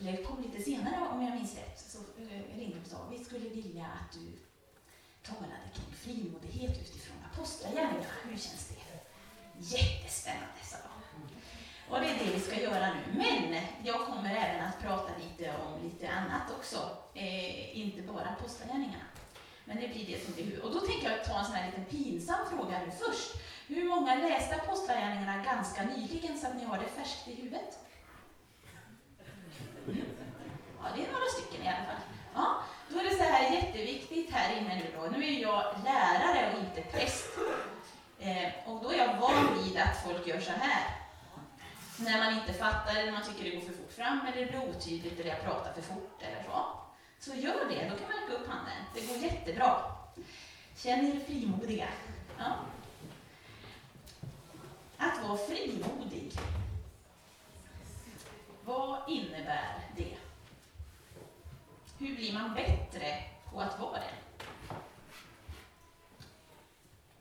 eller kom lite senare om jag minns rätt, så eh, ringde och sa vi skulle vilja att du talade kring frimodighet utifrån apostlagärningarna. Hur känns det? Jättespännande, sa de. Och det är det vi ska göra nu. Men jag kommer även att prata lite om lite annat också. Eh, inte bara apostlagärningarna. Men det blir det som blir huvud. Och då tänker jag ta en sån här liten pinsam fråga nu först. Hur många läste apostlagärningarna ganska nyligen så att ni har det färskt i huvudet? Ja, det är några stycken i alla fall. Ja, då är det så här jätteviktigt här inne nu då. Nu är jag lärare och inte präst. Eh, och då är jag van vid att folk gör så här. När man inte fattar, eller man tycker det går för fort fram, eller det blir otydligt, eller jag pratar för fort, eller så. Så gör det, då kan man räcka upp handen. Det går jättebra. Känn er frimodiga. Ja. Att vara frimodig, vad innebär det? Hur blir man bättre på att vara det?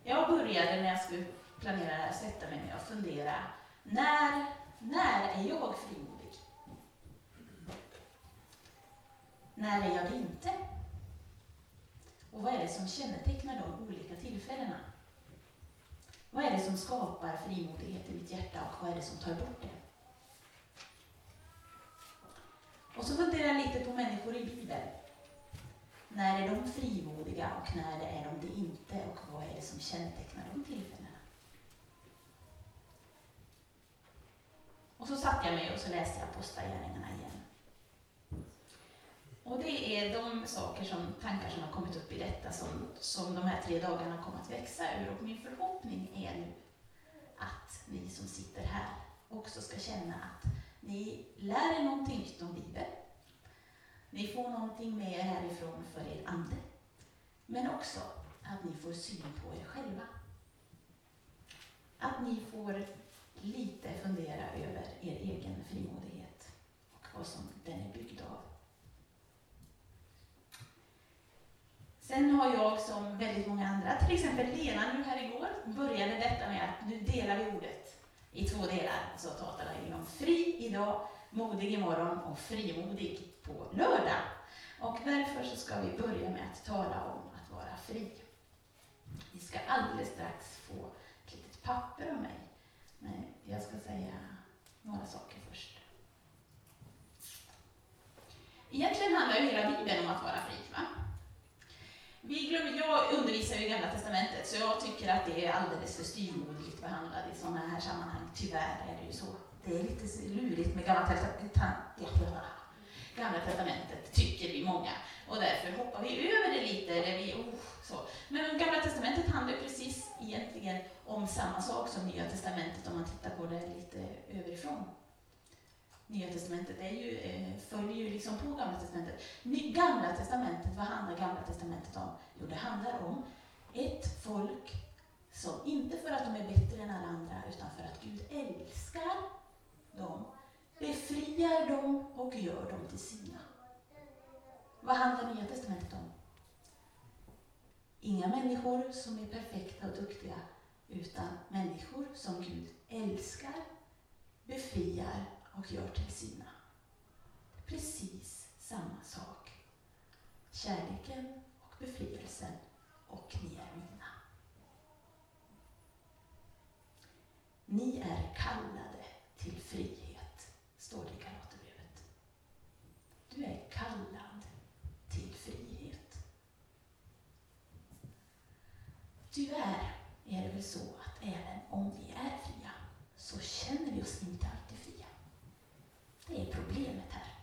Jag började när jag skulle planera det här, sätta mig ner och fundera. När, när är jag frimodig? När är jag det inte? Och vad är det som kännetecknar de olika tillfällena? Vad är det som skapar frimodighet i mitt hjärta och vad är det som tar bort det? Och så funderar jag lite på människor i Bibeln. När är de frimodiga och när är de det inte och vad är det som kännetecknar de tillfällena? Och så satte jag mig och så läste jag Apostlagärningarna igen. Och det är de saker som, tankar som har kommit upp i detta som, som de här tre dagarna kommer att växa ur. Och min förhoppning är nu att ni som sitter här också ska känna att ni lär er någonting nytt om Bibeln. Ni får någonting med er härifrån för er ande. Men också att ni får syn på er själva. Att ni får lite fundera över er egen frimodighet och vad som den är byggd av. Sen har jag som väldigt många andra, till exempel Lena nu här igår, började detta med att nu delar vi ordet i två delar. Så talar vi om fri idag, modig imorgon och frimodig på lördag. Och därför så ska vi börja med att tala om att vara fri. Ni ska alldeles strax få ett litet papper av mig. Men jag ska säga några saker först. Egentligen handlar ju hela Bibeln om att vara fri. Va? Vi glömmer, jag undervisar ju i Gamla Testamentet, så jag tycker att det är alldeles för styvmoderligt behandlat i sådana här sammanhang. Tyvärr är det ju så. Det är lite lurigt med Gamla Testamentet, Gamla Testamentet, tycker vi många. Och därför hoppar vi över det lite. Eller vi, oh, så. Men Gamla Testamentet handlar precis egentligen om samma sak som Nya Testamentet om man tittar på det lite överifrån. Nya Testamentet är ju, eh, följer ju liksom på Gamla Testamentet. Gamla Testamentet, vad handlar Gamla Testamentet om? Jo, det handlar om ett folk som, inte för att de är bättre än alla andra, utan för att Gud älskar dem, befriar dem och gör dem till sina. Vad handlar Nya Testamentet om? Inga människor som är perfekta och duktiga, utan människor som Gud älskar, befriar och gör till sina. Precis samma sak. Kärleken och befrielsen och ni är mina. Ni är kallade till frihet, står det i Galaterbrevet. Du är kallad till frihet. Tyvärr är det väl så att även om vi är fria så känner vi oss inte alltid fria. Det är problemet här.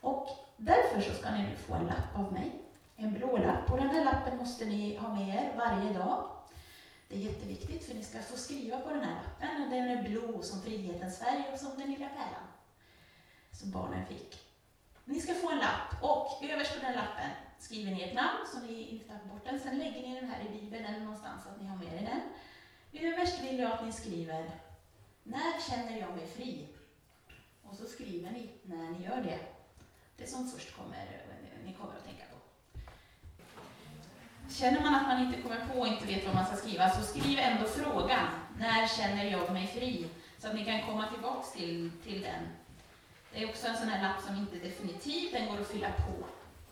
Och därför så ska ni nu få en lapp av mig. En blå lapp. Och den här lappen måste ni ha med er varje dag. Det är jätteviktigt för ni ska få skriva på den här lappen. Och den är blå som Frihetens färg och som den lilla pärlan som barnen fick. Ni ska få en lapp och överst på den lappen skriver ni ert namn så ni inte tappar bort den. Sen lägger ni den här i Bibeln eller någonstans så att ni har med er den. Överst vill jag att ni skriver När känner jag mig fri? Och så skriver ni när ni gör det. Det som först kommer, ni kommer att tänka på. Känner man att man inte kommer på och inte vet vad man ska skriva, så skriv ändå frågan. När känner jag mig fri? Så att ni kan komma tillbaks till, till den Det är också en sån här lapp som inte är definitiv, den går att fylla på.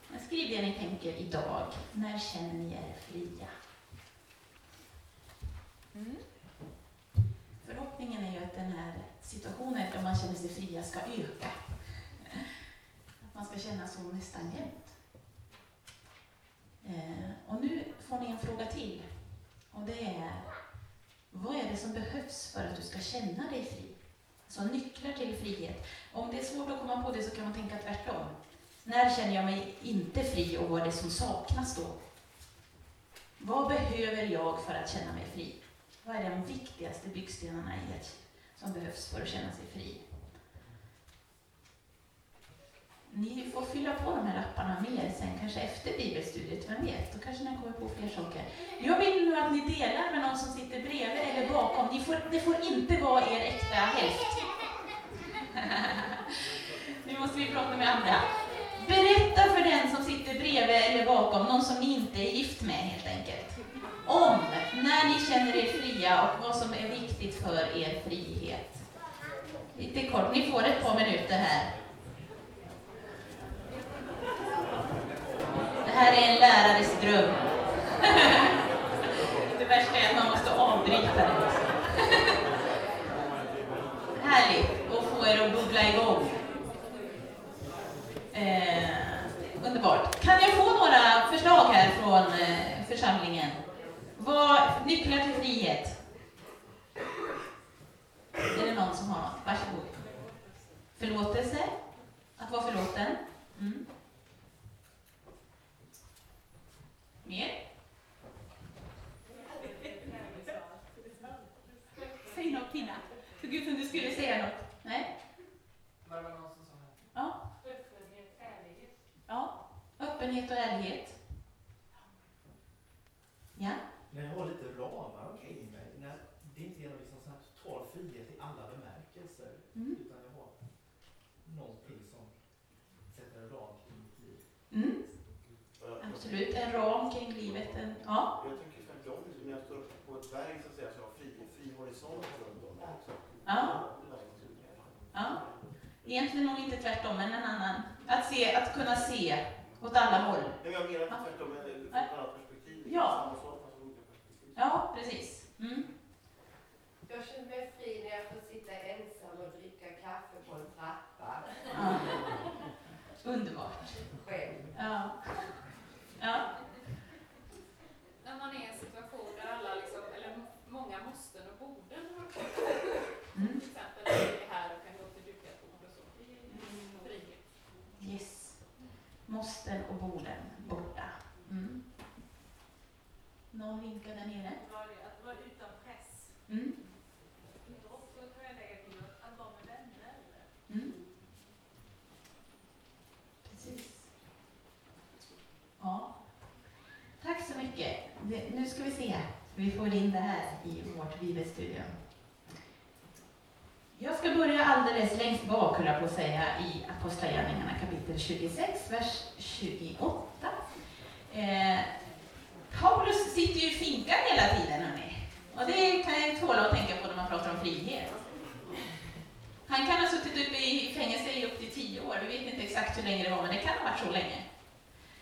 Men skriv det ni tänker idag. När känner ni er fria? Mm. Förhoppningen är ju att den här situationen där man känner sig fria ska öka. Man ska känna så nästan jämt. Eh, och nu får ni en fråga till. Och det är, vad är det som behövs för att du ska känna dig fri? Alltså nycklar till frihet. Om det är svårt att komma på det så kan man tänka tvärtom. När känner jag mig inte fri och vad är det som saknas då? Vad behöver jag för att känna mig fri? Vad är de viktigaste byggstenarna i ett, som behövs för att känna sig fri? Ni får fylla på de här lapparna mer sen, kanske efter bibelstudiet, vem vet? Då kanske ni kommer på fler saker. Jag vill nu att ni delar med någon som sitter bredvid eller bakom. Ni får, det får inte vara er äkta hälft. nu måste vi prata med andra. Berätta för den som sitter bredvid eller bakom, någon som ni inte är gift med helt enkelt, om när ni känner er fria och vad som är viktigt för er frihet. Lite kort, ni får ett par minuter här. Här är en lärares dröm. Det värsta är att man måste avbryta det. Härligt att få er att bubbla igång. Eh, underbart. Kan jag få några förslag här från eh, församlingen? Vad, nycklar till frihet? Är det någon som har något? Varsågod. Förlåtelse? Att vara förlåten? Mm. Mer? Säg något Tina. Såg ut som du skulle säga något. Nej? Ja. Ja. Öppenhet och ärlighet. Ja. När jag har lite ramar omkring mig, när det inte gäller liksom sån här total frihet i alla bemärkelser, Mm. utan jag har någonting som sätter en ram kring mitt liv. Mm. Absolut, en ram kring livet. En, ja. Jag tycker tvärtom, liksom, när jag står på ett berg så att säga, så har jag fri, fri horisont runt om också. Ja. ja. Egentligen nog inte tvärtom, men en annan. Att, se, att kunna se åt alla håll. Men jag menar Ja. tvärtom, men från ett annat perspektiv. Ja. Ja, precis. Mm. Jag känner mig fri när jag får sitta ensam och dricka kaffe på en trappa Ja. Underbart. själv. Ja. Ja. När man är i en situation där alla, liksom, eller många måsten och borden har kommit. Mm. Till exempel när vi är här och kan gå till dukat bord och så. Det är ju frihet. Yes. Måsten och borden borta. Mm. Någon vinkar där nere? var det att vara utan press. Mm. Och så tror jag lägga till att- att vara med vänner. Mm. Precis. Ja. Tack så mycket. Det, nu ska vi se. Vi får in det här i vårt bibelstudium. Jag ska börja alldeles längst bak, höll jag på att säga, i Apostlagärningarna kapitel 26, vers 28. Eh, Paulus sitter ju i finkan hela tiden, hörni. Och det kan jag tåla att tänka på när man pratar om frihet. Han kan ha suttit uppe i fängelse i upp till tio år. Vi vet inte exakt hur länge det var, men det kan ha varit så länge.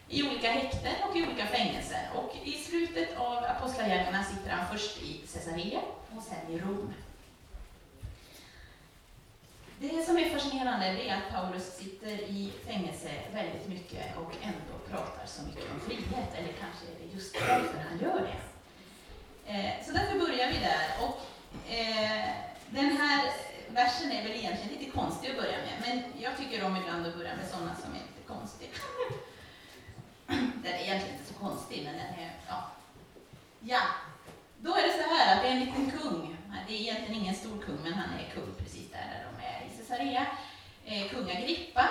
I olika häkten och i olika fängelser. Och i slutet av Apostlagärningarna sitter han först i Caesarea och sen i Rom. Det som är fascinerande det är att Paulus sitter i fängelse väldigt mycket och ändå pratar så mycket om frihet. Eller kanske är det just därför han gör det. Eh, så därför börjar vi där. Och, eh, den här versen är väl egentligen lite konstig att börja med, men jag tycker om ibland att börja med sådana som är lite konstiga. den är egentligen inte så konstig, men den är, ja. Ja, då är det så här att det är en liten kung. Det är egentligen ingen stor kung, men han är kung precis där, där de Caesarea. Eh, kung Agrippa,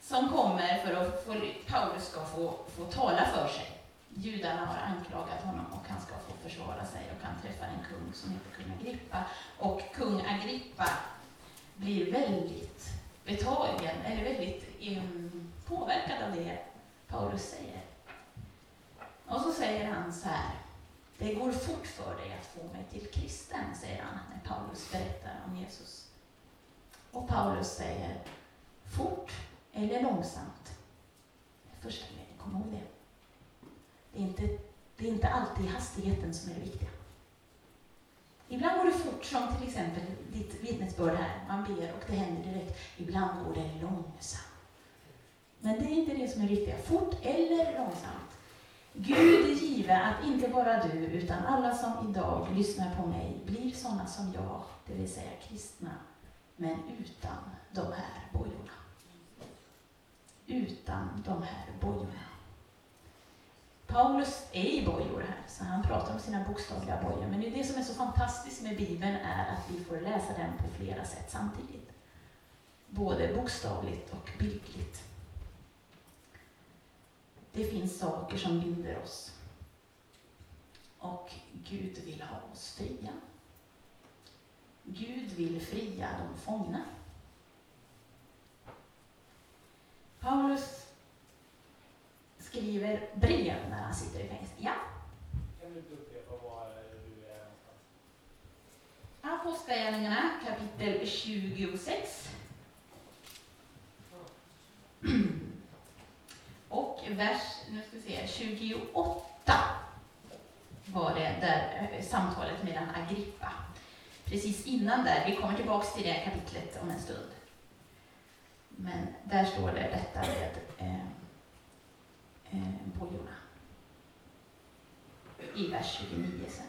som kommer för att få, Paulus ska få, få tala för sig. Judarna har anklagat honom och han ska få försvara sig och han träffar en kung som heter kung Agrippa. Och kung Agrippa blir väldigt betagen, eller väldigt um, påverkad av det Paulus säger. Och så säger han så här. Det går fort för dig att få mig till kristen, säger han när Paulus berättar om Jesus. Och Paulus säger, Fort eller långsamt. Det första meningen, kom ihåg det. Det är, inte, det är inte alltid hastigheten som är det viktiga. Ibland går det fort, som till exempel ditt vittnesbörd här. Man ber och det händer direkt. Ibland går det långsamt. Men det är inte det som är det viktiga. Fort eller långsamt. Gud give att inte bara du, utan alla som idag lyssnar på mig blir sådana som jag, det vill säga kristna, men utan de här bojorna. Utan de här bojorna. Paulus är i bojor här, så han pratar om sina bokstavliga bojor. Men det, som är så fantastiskt med Bibeln är att vi får läsa den på flera sätt samtidigt. Både bokstavligt och bildligt. Det finns saker som binder oss. Och Gud vill ha oss fria. Gud vill fria de fångna. Paulus skriver brev när han sitter i fängelse. Ja, Kan du upprepa var du är någonstans? Apostlagärningarna kapitel 26. Och vers, nu ska vi se, 28 var det där eh, samtalet mellan Agrippa. Precis innan där, vi kommer tillbaks till det kapitlet om en stund. Men där står det detta med eh, eh, bojorna. I vers 29 sen.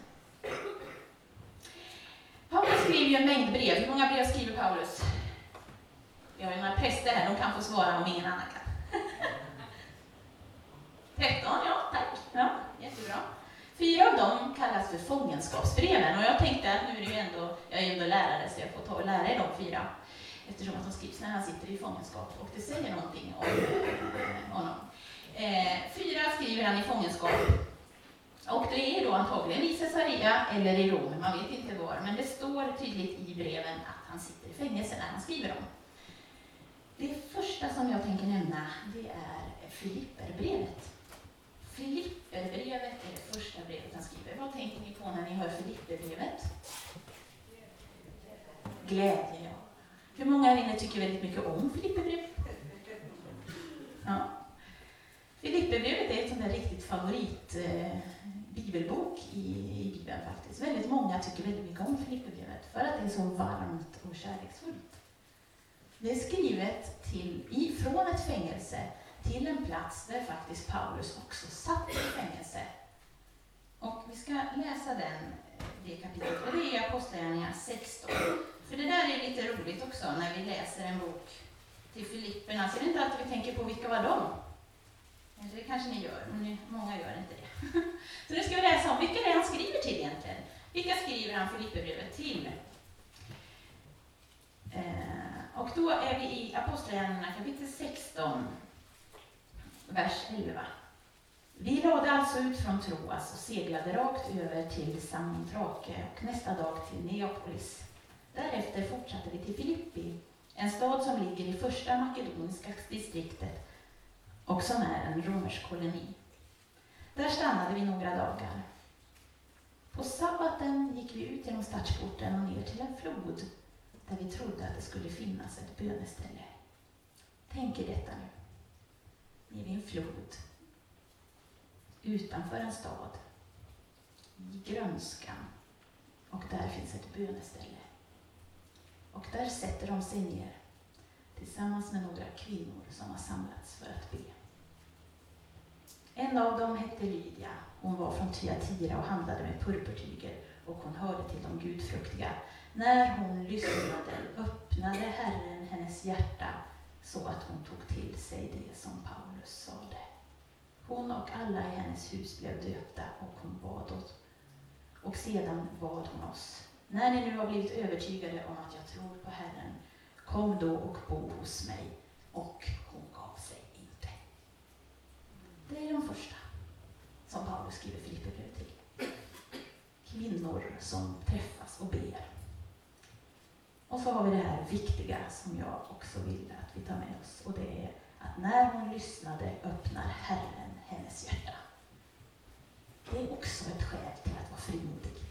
Paulus skriver ju en mängd brev. Hur många brev skriver Paulus? Vi har ju några präster här, de kan få svara om ingen annan kan. 13, ja tack. Ja, jättebra. Fyra av dem kallas för fångenskapsbreven och jag tänkte att nu är det ju ändå, jag är ju ändå lärare så jag får ta och lära er de fyra eftersom att de skrivs när han sitter i fångenskap och det säger någonting om eh, honom. Eh, fyra skriver han i fångenskap och det är då antagligen i Caesarea eller i Rom, man vet inte var, men det står tydligt i breven att han sitter i fängelse när han skriver dem. Det första som jag tänker nämna, det är Filipperbrevet. Filipperbrevet är det första brevet han skriver. Vad tänker ni på när ni hör Filipperbrevet? Glädje, ja. Hur många här inne tycker väldigt mycket om Filipperbrevet? Ja. Filipperbrevet är ett sånt där riktigt favorit eh, bibelbok i, i Bibeln faktiskt. Väldigt många tycker väldigt mycket om Filipperbrevet för att det är så varmt och kärleksfullt. Det är skrivet till, ifrån ett fängelse till en plats där faktiskt Paulus också satt i fängelse. Och vi ska läsa den, eh, det kapitlet, och det är Apostlagärningarna 16. För det där är lite roligt också när vi läser en bok till Filipperna, så är det inte alltid vi tänker på vilka var de? Eller det kanske ni gör, men många gör inte det. Så nu ska vi läsa om vilka det är han skriver till egentligen. Vilka skriver han Filipperbrevet till? Eh, och då är vi i Apostlagärningarna kapitel 16, vers 11. Vi lade alltså ut från Troas och seglade rakt över till Samotrake och nästa dag till Neapolis. Därefter fortsatte vi till Filippi, en stad som ligger i första makedoniska distriktet och som är en romersk koloni. Där stannade vi några dagar. På sabbaten gick vi ut genom stadsporten och ner till en flod där vi trodde att det skulle finnas ett böneställe. Tänk er detta nu i vid en flod, utanför en stad, i grönskan, och där finns ett böneställe. Och där sätter de sig ner tillsammans med några kvinnor som har samlats för att be. En av dem hette Lydia. Hon var från Thyatira och handlade med purpurtyger och hon hörde till de gudfruktiga. När hon lyssnade öppnade Herren hennes hjärta så att hon tog till sig det som Paulus Magnus sade. Hon och alla i hennes hus blev döpta och hon bad oss. Och sedan bad hon oss. När ni nu har blivit övertygade om att jag tror på Herren, kom då och bo hos mig. Och hon gav sig inte. Det är de första som Paulus skriver Filipperbrevet till. Kvinnor som träffas och ber. Och så har vi det här viktiga som jag också vill att vi tar med oss och det är att när hon lyssnade öppnar Herren hennes hjärta. Det är också ett skäl till att vara frimodig.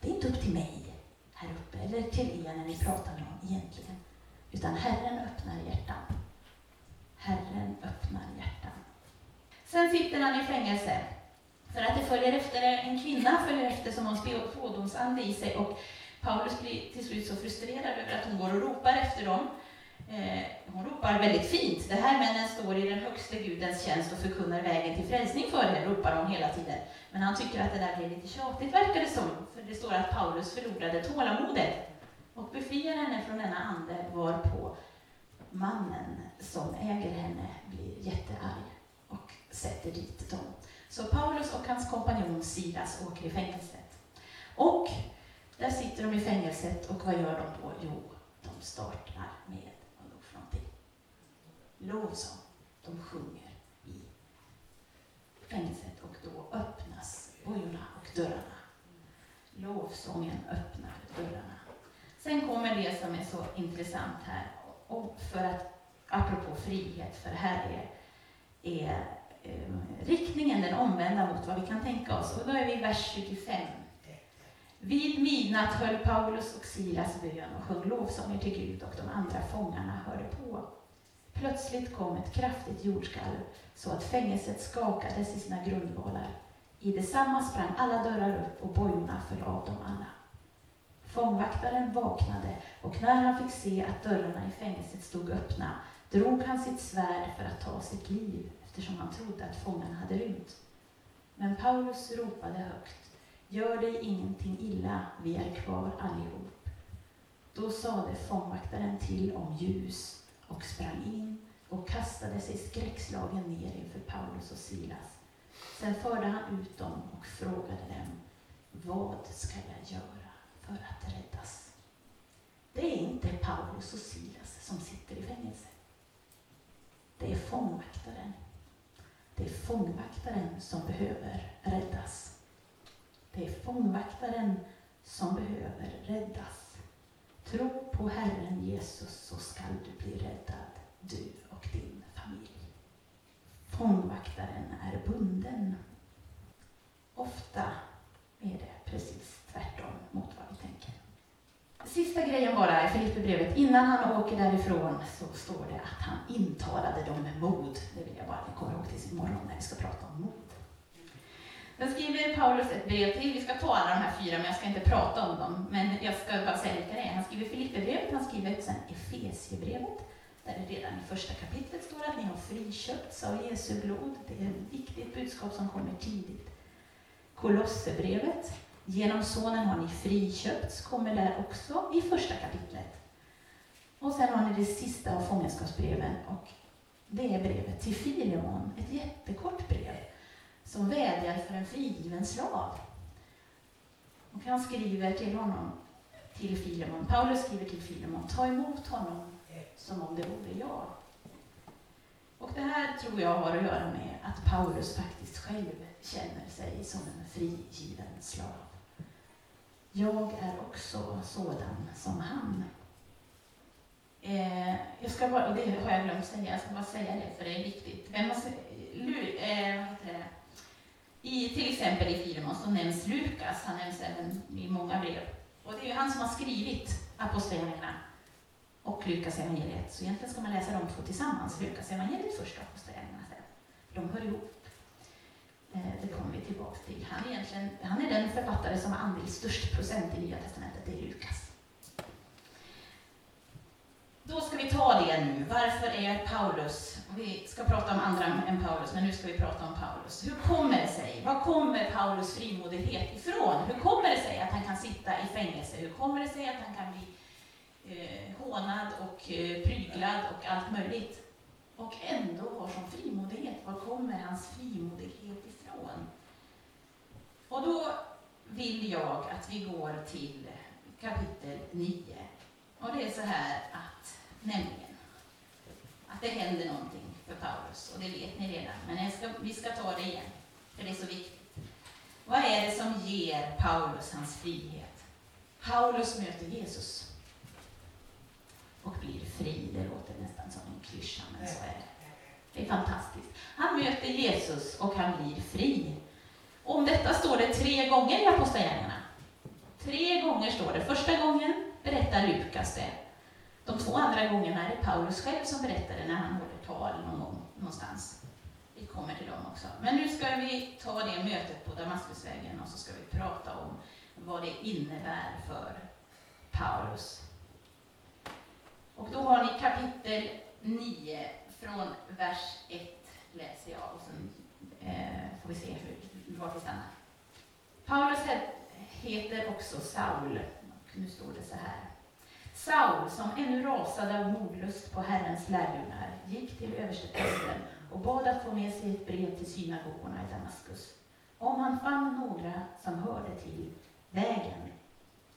Det är inte upp till mig här uppe eller till er när ni pratar med någon egentligen. utan Herren öppnar hjärtan. Herren öppnar hjärtan. Sen sitter han i fängelse för att det följer efter, en kvinna följer efter som har en spådomsande i sig och Paulus blir till slut så frustrerad över att hon går och ropar efter dem. Eh, hon ropar väldigt fint. Det här männen står i den högste Gudens tjänst och förkunnar vägen till frälsning för er, ropar hon hela tiden. Men han tycker att det där blir lite tjatigt, verkar det som. För det står att Paulus förlorade tålamodet och befriar henne från denna ande, varpå mannen som äger henne blir jättearg och sätter dit dem. Så Paulus och hans kompanjon Silas åker i fängelset. Och där sitter de i fängelset och vad gör de då? Jo, de startar med, vad då för någonting? Lovsång. De sjunger i fängelset och då öppnas bojorna och dörrarna. Lovsången öppnar dörrarna. Sen kommer det som är så intressant här, och för att, apropå frihet, för här är, är eh, riktningen den omvända mot vad vi kan tänka oss. Och då är vi i vers 25. Vid midnatt höll Paulus och Silas bön och sjöng lovsånger till Gud och de andra fångarna hörde på. Plötsligt kom ett kraftigt jordskalv så att fängelset skakades i sina grundvalar. I detsamma sprang alla dörrar upp och bojorna föll av dem alla. Fångvaktaren vaknade och när han fick se att dörrarna i fängelset stod öppna drog han sitt svärd för att ta sitt liv eftersom han trodde att fångarna hade rymt. Men Paulus ropade högt Gör dig ingenting illa, vi är kvar allihop. Då sade fångvaktaren till om ljus och sprang in och kastade sig skräckslagen ner inför Paulus och Silas. Sen förde han ut dem och frågade dem, vad ska jag göra för att räddas? Det är inte Paulus och Silas som sitter i fängelse. Det är fångvaktaren. Det är fångvaktaren som behöver räddas. Det är fångvaktaren som behöver räddas. Tro på Herren Jesus så skall du bli räddad, du och din familj. Fångvaktaren är bunden. Ofta är det precis tvärtom mot vad vi tänker. Sista grejen bara i Filipperbrevet. Innan han åker därifrån så står det att han intalade dem med mod. Det vill jag bara att ni kommer ihåg tills imorgon när vi ska prata om mod. Sen skriver Paulus ett brev till. Vi ska ta alla de här fyra, men jag ska inte prata om dem. Men jag ska bara säga vilka det är. Han skriver Filipperbrevet, han skriver sen Efesiebrevet, där det redan i första kapitlet står att ni har friköpts av Jesu blod. Det är ett viktigt budskap som kommer tidigt. Kolosserbrevet, genom Sonen har ni friköpts, kommer där också i första kapitlet. Och sen har ni det sista av fångenskapsbreven, och det är brevet till Filemon, ett jättekort brev som vädjar för en frigiven slav. Och han skriver till honom, till Filemon, Paulus skriver till Filemon, ta emot honom som om det vore jag. Och det här tror jag har att göra med att Paulus faktiskt själv känner sig som en frigiven slav. Jag är också sådan som han. Eh, jag ska bara, det har jag glömt säga, jag ska bara säga det för det är viktigt. Vem har, eh, i, till exempel i Filemon så nämns Lukas, han nämns även i många brev. Och det är ju han som har skrivit Apostlagärningarna och Lukas evangeliet. Så egentligen ska man läsa de två tillsammans, Lukas evangeliet först och Apostlagärningarna sen. De hör ihop. Eh, det kommer vi tillbaka till. Han är, egentligen, han är den författare som har andel störst procent i Nya Testamentet, det är Lukas. Då ska vi ta det nu. Varför är Paulus, vi ska prata om andra än Paulus, men nu ska vi prata om Paulus. Hur kommer det sig? Var kommer Paulus frimodighet ifrån? Hur kommer det sig att han kan sitta i fängelse? Hur kommer det sig att han kan bli eh, hånad och eh, pryglad och allt möjligt? Och ändå har som frimodighet. Var kommer hans frimodighet ifrån? Och då vill jag att vi går till kapitel 9. Och det är så här att Nämligen att det händer någonting för Paulus, och det vet ni redan, men ska, vi ska ta det igen, för det är så viktigt. Vad är det som ger Paulus hans frihet? Paulus möter Jesus och blir fri. Det låter nästan som en klyscha, men så är det. Det är fantastiskt. Han möter Jesus och han blir fri. Om detta står det tre gånger i Apostlagärningarna. Tre gånger står det. Första gången berättar Lukas det. De två andra gångerna är det Paulus själv som berättade när han håller tal någon gång någonstans. Vi kommer till dem också. Men nu ska vi ta det mötet på Damaskusvägen och så ska vi prata om vad det innebär för Paulus. Och då har ni kapitel 9 från vers 1 läser jag och sen eh, får vi se hur, var vi stannar. Paulus heter också Saul. Och nu står det så här. Saul, som ännu rasade av mordlust på Herrens lärjungar, gick till översteprästen och bad att få med sig ett brev till synagogorna i Damaskus. Om han fann några som hörde till vägen,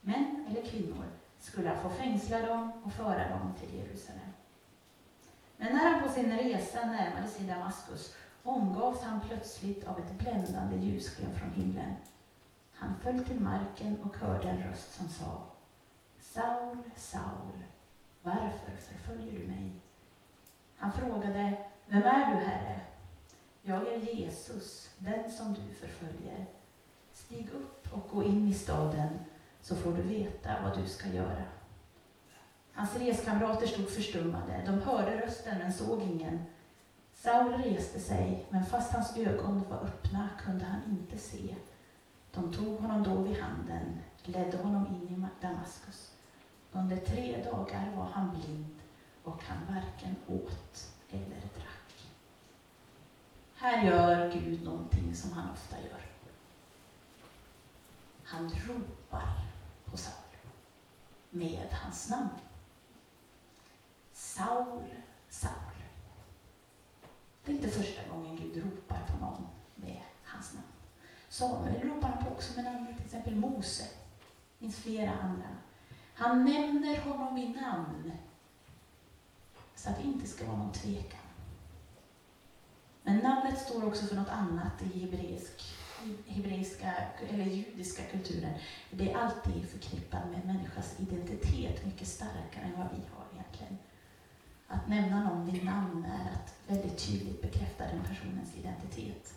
män eller kvinnor, skulle han få fängsla dem och föra dem till Jerusalem. Men när han på sin resa närmade sig Damaskus omgavs han plötsligt av ett bländande ljussken från himlen. Han föll till marken och hörde en röst som sa Saul, Saul, varför förföljer du mig? Han frågade, vem är du, Herre? Jag är Jesus, den som du förföljer. Stig upp och gå in i staden, så får du veta vad du ska göra. Hans reskamrater stod förstummade. De hörde rösten men såg ingen. Saul reste sig, men fast hans ögon var öppna kunde han inte se. De tog honom då vid handen, ledde honom in i Damaskus. Under tre dagar var han blind och han varken åt eller drack. Här gör Gud någonting som han ofta gör. Han ropar på Saul med hans namn. Saul, Saul. Det är inte första gången Gud ropar på någon med hans namn. Samuel ropar han på också med namn, till exempel Mose. Det finns flera andra. Han nämner honom vid namn så att det inte ska vara någon tvekan. Men namnet står också för något annat i hebreisk, hebreiska eller judiska kulturen. Det är alltid förknippat med människas identitet mycket starkare än vad vi har egentligen. Att nämna någon vid namn är att väldigt tydligt bekräfta den personens identitet.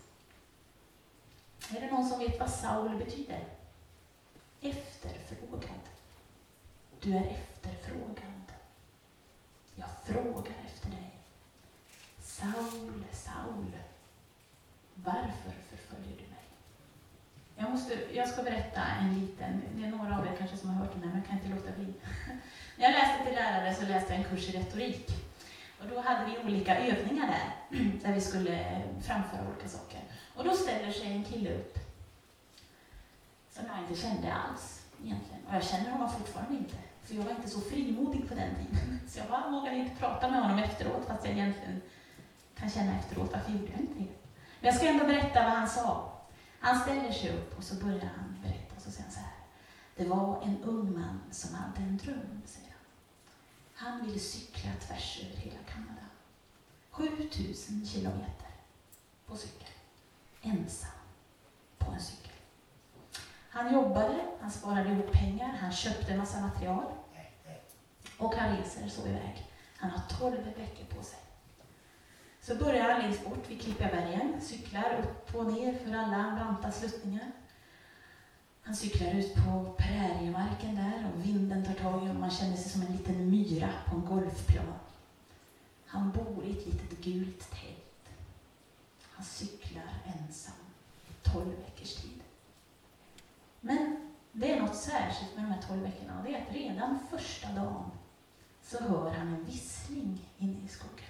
Är det någon som vet vad Saul betyder? Efterfrågad. Du är efterfrågad. Jag frågar efter dig. Saul, Saul, varför förföljer du mig? Jag, måste, jag ska berätta en liten, det är några av er kanske som har hört den här, men jag kan inte låta bli. När jag läste till lärare så läste jag en kurs i retorik. Och då hade vi olika övningar där, där vi skulle framföra olika saker. Och då ställer sig en kille upp, som jag inte kände alls egentligen. Och jag känner honom fortfarande inte, så jag var inte så frimodig på den tiden. Så jag bara ah, vågade inte prata med honom efteråt, fast jag egentligen kan känna efteråt, varför gjorde jag inte det? Men jag ska ändå berätta vad han sa. Han ställer sig upp och så börjar han berätta, och så säger han så här. Det var en ung man som hade en dröm, säger han. Han ville cykla tvärs över hela Kanada. 7000 kilometer på cykel. Ensam på en cykel. Han jobbade, han sparade ihop pengar, han köpte en massa material. Och han reser så iväg. Han har 12 veckor på sig. Så börjar han längst bort vid Klippabergen, cyklar upp och ner för alla branta sluttningar. Han cyklar ut på präriemarken där och vinden tar tag i honom. Man känner sig som en liten myra på en golfplan. Han bor i ett litet gult tält. Han cyklar ensam, tolv veckors tid. Men det är något särskilt med de här tolv veckorna och det är att redan första dagen så hör han en vissling inne i skogen.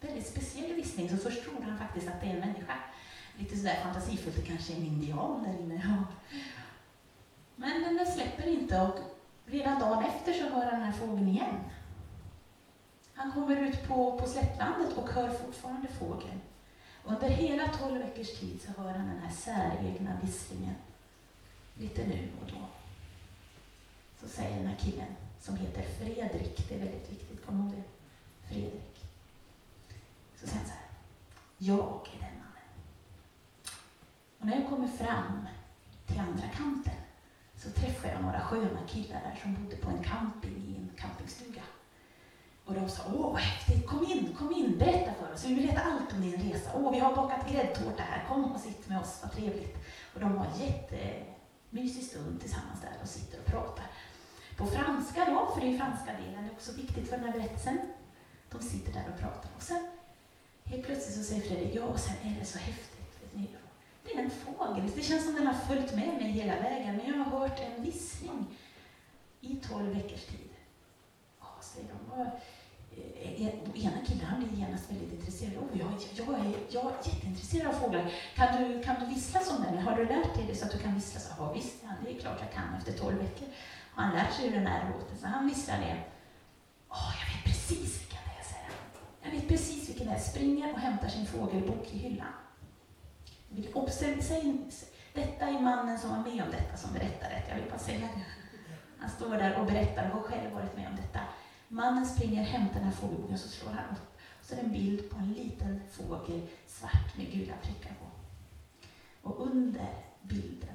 Väldigt speciell vissling, så först trodde han faktiskt att det är en människa. Lite sådär fantasifullt, det kanske är en indian där inne. Men den släpper inte och redan dagen efter så hör han den här fågeln igen. Han kommer ut på, på slättlandet och hör fortfarande fågeln. Under hela tolv veckors tid så hör han den här säregna visslingen. Lite nu och då. Så säger den här killen, som heter Fredrik, det är väldigt viktigt, kom ihåg det. Fredrik. Så säger han så här. Jag är den mannen. Och när jag kommer fram till andra kanten så träffar jag några sköna killar där som bodde på en camping i en campingstuga. Och de sa, åh vad häftigt, kom in, kom in, berätta för oss, vi vill veta allt om din resa. Åh, vi har bakat gräddtårta här, kom och sitt med oss, vad trevligt. Och de var jätte mysig stund tillsammans där och sitter och pratar. på franska då, för det är franska delen, det är också viktigt för den här berättelsen. De sitter där och pratar och sen helt plötsligt så säger Fredrik, ja, och sen är det så häftigt. Vet ni, det är en fågel, det känns som den har följt med mig hela vägen, men jag har hört en vissling i tolv veckors tid. Ja, säger de. Eh, eh, ena killen han blir genast väldigt intresserad. Oh, jag, jag, är, jag är jätteintresserad av fåglar. Kan du, kan du vissla som den? Har du lärt dig det så att du kan vissla? Så, ja, visst, ja, det är klart jag kan efter tolv veckor. Och han lär sig hur den här låter? så han visslar det. Åh, jag vet precis vilken det är, säger han. Jag vet precis vilken det är. Springer och hämtar sin fågelbok i hyllan. Detta är mannen som var med om detta som berättar det. Jag vill bara säga det. Han står där och berättar och har själv varit med om detta. Mannen springer, hämtar den här fågelboken och så slår han upp. Så är det en bild på en liten fågel, svart med gula prickar på. Och under bilden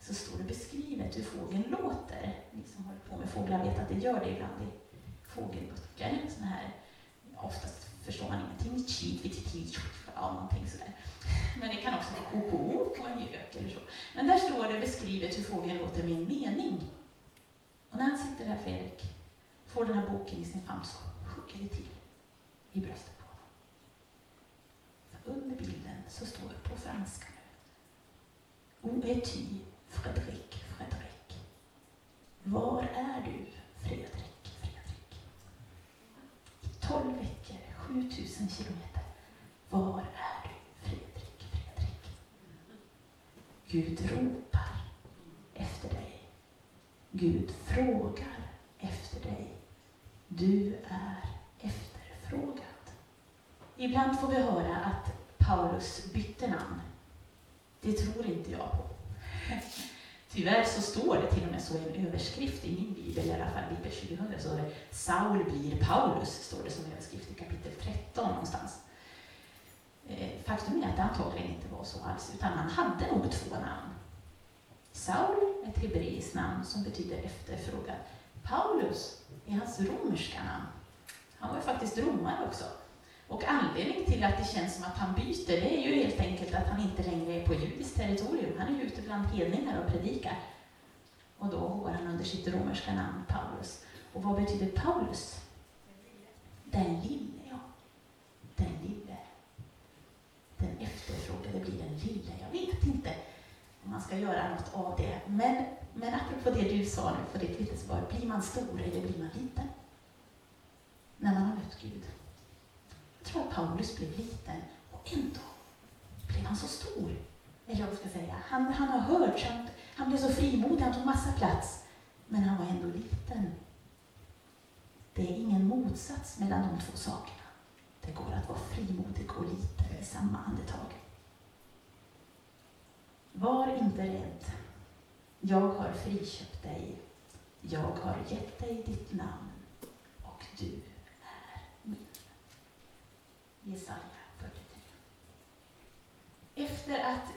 så står det beskrivet hur fågeln låter. Ni som håller på med fåglar vet att det gör det ibland i fågelböcker. Såna här, oftast förstår man ingenting. Ja, någonting sådär. Men det kan också vara koko på en gök eller så. Men där står det beskrivet hur fågeln låter med en mening. Och när han sitter där, Fredrik, får den här boken i sin famn så hugger det till i bröstet på honom. För under bilden så står det på franska nu. Où es-tu, Fredrik, Fredrik? Var är du, Fredrik, Fredrik? I tolv veckor, 7000 kilometer. Var är du, Fredrik, Fredrik? Gud ropar efter dig. Gud frågar efter dig. Du är efterfrågad. Ibland får vi höra att Paulus bytte namn. Det tror inte jag på. Tyvärr så står det till och med så i en överskrift i min bibel, i alla fall Bibel 2000, så det Saul blir Paulus, står det som överskrift i kapitel 13 någonstans. Eh, faktum är att det antagligen inte var så alls, utan han hade nog två namn. Saul, ett hebreiskt namn som betyder efterfrågad. Paulus är hans romerska namn. Han var ju faktiskt romare också. Och anledningen till att det känns som att han byter, det är ju helt enkelt att han inte längre är på judiskt territorium. Han är ju ute bland hedningar och predikar. Och då går han under sitt romerska namn Paulus. Och vad betyder Paulus? Den lille, ja. Den lille. Den efterfrågade blir den lille. Jag vet inte om man ska göra något av det. Men, men apropå det du sa nu för ditt vittnesbörd, blir man stor eller blir man liten? När man har mött Gud. Jag tror att Paulus blev liten och ändå blev han så stor. Eller vad ska jag säga, han, han har hört, han, han blev så frimodig, han tog massa plats. Men han var ändå liten. Det är ingen motsats mellan de två sakerna. Det går att vara frimodig och liten i samma andetag. Var inte rädd. Jag har friköpt dig. Jag har gett dig ditt namn och du är min. Jesaja 43. Efter att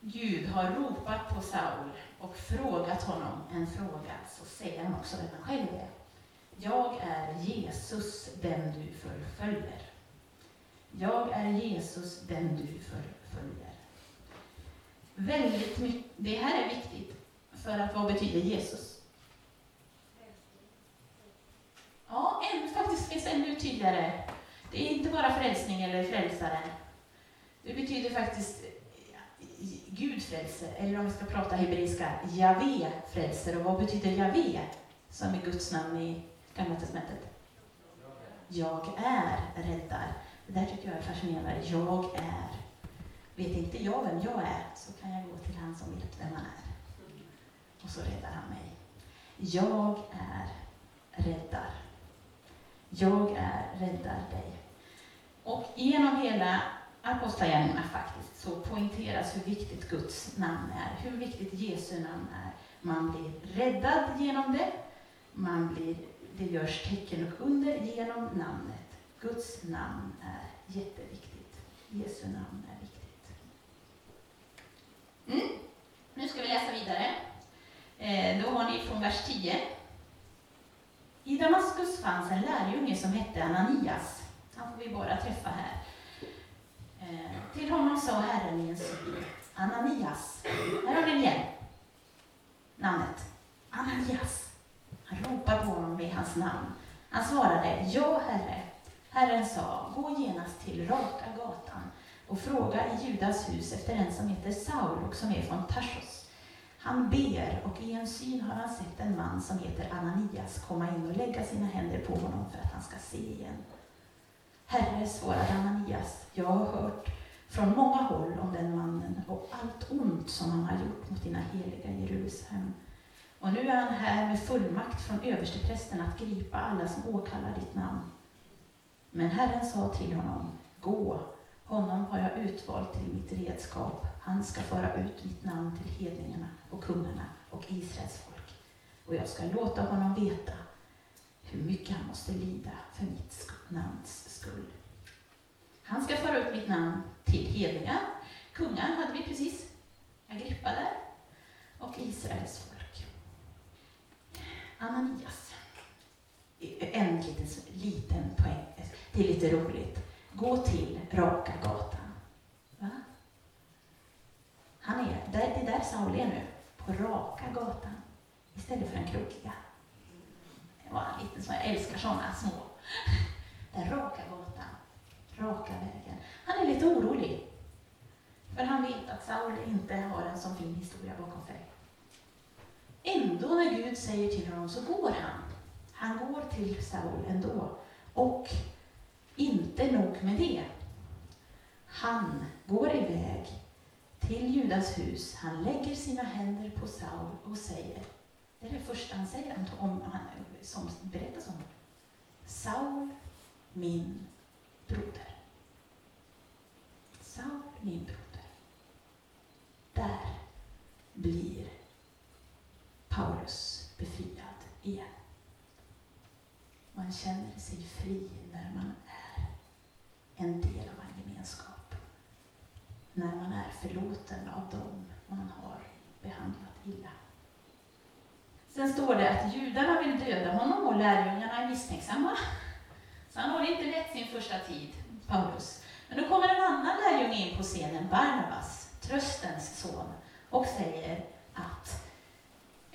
Gud har ropat på Saul och frågat honom en fråga så säger han också vem han själv är. Jag är Jesus, den du förföljer. Jag är Jesus, den du förföljer. Väldigt mycket, det här är viktigt, för att vad betyder Jesus? Ja, en, faktiskt finns ännu tydligare. Det är inte bara frälsning eller frälsaren. Det betyder faktiskt eh, Gud frälser, eller om vi ska prata hebreiska, Javé frälser. Och vad betyder Javé, som är Guds namn i Gamla Testamentet? Jag är räddar. Det där tycker jag är fascinerande. Jag är. Vet inte jag vem jag är, så kan jag gå till han som vet vem han är. Och så räddar han mig. Jag är räddar. Jag är räddar dig. Och genom hela Apostlagärningarna faktiskt så poängteras hur viktigt Guds namn är, hur viktigt Jesu namn är. Man blir räddad genom det, man blir, det görs tecken och under genom namnet. Guds namn är jätteviktigt. Jesu namn är. Mm. Nu ska vi läsa vidare. Eh, då har ni från vers 10. I Damaskus fanns en lärjunge som hette Ananias. Han får vi bara träffa här. Eh, till honom sa Herren i en syn, Ananias. Här har ni igen namnet. Ananias. han? ropade på honom vid hans namn. Han svarade, ja, Herre. Herren sa, gå genast till raka gatan och fråga i Judas hus efter en som heter Saul och som är från Tarsos. Han ber och i en syn har han sett en man som heter Ananias komma in och lägga sina händer på honom för att han ska se igen. Herre, svarade Ananias, jag har hört från många håll om den mannen och allt ont som han har gjort mot dina heliga Jerusalem. Och nu är han här med fullmakt från översteprästen att gripa alla som åkallar ditt namn. Men Herren sa till honom, gå, honom har jag utvalt till mitt redskap. Han ska föra ut mitt namn till hedningarna och kungarna och Israels folk. Och jag ska låta honom veta hur mycket han måste lida för mitt namns skull. Han ska föra ut mitt namn till hedningar. Kungar hade vi precis. Agrippa där. Och Israels folk. Ananias. En liten, liten poäng. Det är lite roligt. Gå till raka gatan. Va? Han är, det är där Saul är nu. På raka gatan. Istället för den krokiga. Det var en liten sån, jag älskar såna små. Den raka gatan. Raka vägen. Han är lite orolig. För han vet att Saul inte har en sån fin historia bakom sig. Ändå när Gud säger till honom så går han. Han går till Saul ändå. Och och nog med det. Han går iväg till Judas hus. Han lägger sina händer på Saul och säger, det är det första han säger om han, som berättas om. Saul, min broder. Saul, min broder. Där blir Paulus befriad igen. Man känner sig fri när man en del av en gemenskap. När man är förlåten av dem man har behandlat illa. Sen står det att judarna vill döda honom och lärjungarna är misstänksamma. Så han har inte lätt sin första tid, Paulus. Men då kommer en annan lärjunge in på scenen, Barnabas, tröstens son, och säger att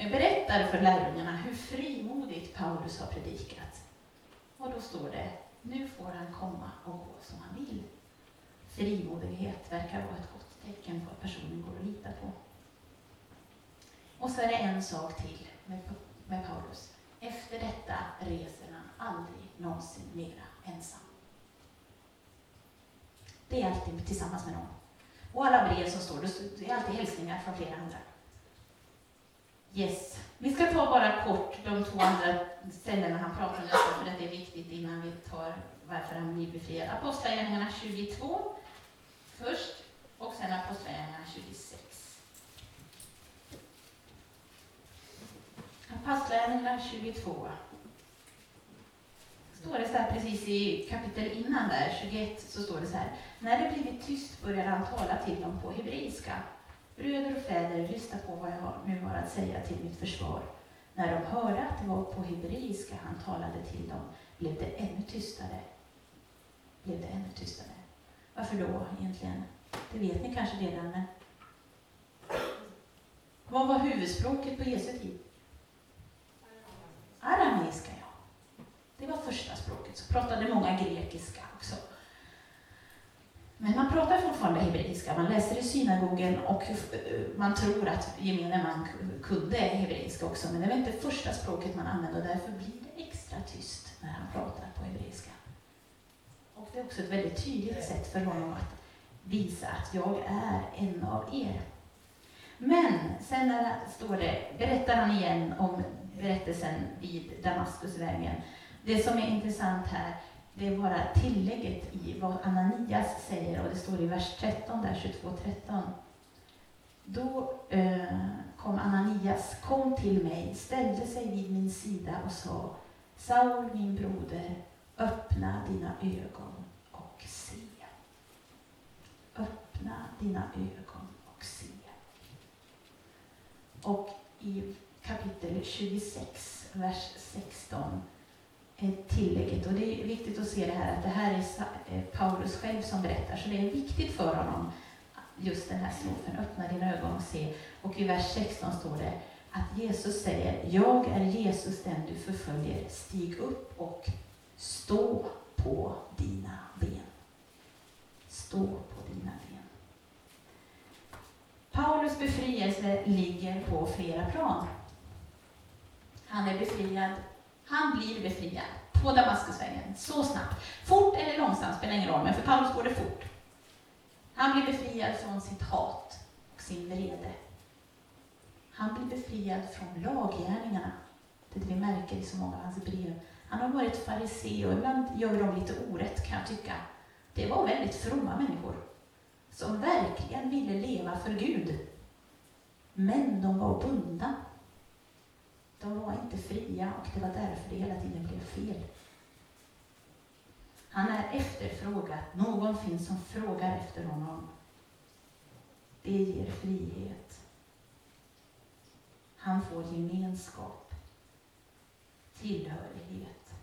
berättar för lärjungarna hur frimodigt Paulus har predikat. Och då står det, nu får han komma och gå som han vill. Frimodighet verkar vara ett gott tecken på att personen går att lita på. Och så är det en sak till med, med Paulus. Efter detta reser han aldrig någonsin mera ensam. Det är alltid tillsammans med någon. Och alla brev som står, det är alltid hälsningar från flera andra. Yes. Vi ska ta bara kort de två andra ställena han pratar om detta, för det är viktigt innan vi tar varför han blir befriad. Apostlagärningarna 22 först och sen Apostlagärningarna 26. Apostlagärningarna 22. Står det så här precis i kapitel innan där, 21, så står det så här. När det blivit tyst började han tala till dem på hebreiska. Bröder och fäder, lyssna på vad jag nu har att säga till mitt försvar. När de hörde att det var på hebreiska han talade till dem blev det ännu tystare. Blev det ännu tystare. Varför då egentligen? Det vet ni kanske redan, men vad var huvudspråket på Jesu tid? Arameiska, ja. Det var första språket. Så pratade många grekiska också. Men man pratar fortfarande hebreiska. Man läser i synagogen och eh, man tror att gemene man kunde hebreiska också. Men det var inte första språket man använde och därför blir det extra tyst när han pratar på hebreiska. Och det är också ett väldigt tydligt sätt för honom att visa att jag är en av er. Men sen när står det, berättar han igen om berättelsen vid Damaskusvägen. Det som är intressant här, det är bara tillägget i vad Ananias säger, och det står i vers 13, där 22-13. Då eh, kom Ananias, kom till mig, ställde sig vid min sida och sa, Saul, min broder, öppna dina ögon och se. Öppna dina ögon och se. Och i kapitel 26, vers 16, Eh, tillägget. Och det är viktigt att se det här att det här är eh, Paulus själv som berättar, så det är viktigt för honom just den här strofen, öppna dina ögon och se. Och i vers 16 står det, att Jesus säger, jag är Jesus den du förföljer, stig upp och stå på dina ben. Stå på dina ben. Paulus befrielse ligger på flera plan. Han är befriad, han blir befriad på Damaskusvägen så snabbt. Fort eller långsamt spelar ingen roll, men för Paulus går det fort. Han blir befriad från sitt hat och sin vrede. Han blir befriad från laggärningarna. Det är det vi märker i så många av hans brev. Han har varit farisé och ibland gör de lite orätt kan jag tycka. Det var väldigt fromma människor som verkligen ville leva för Gud. Men de var bundna. De var inte fria och det var därför det hela tiden blev fel. Han är efterfrågad. Någon finns som frågar efter honom. Det ger frihet. Han får gemenskap, tillhörighet.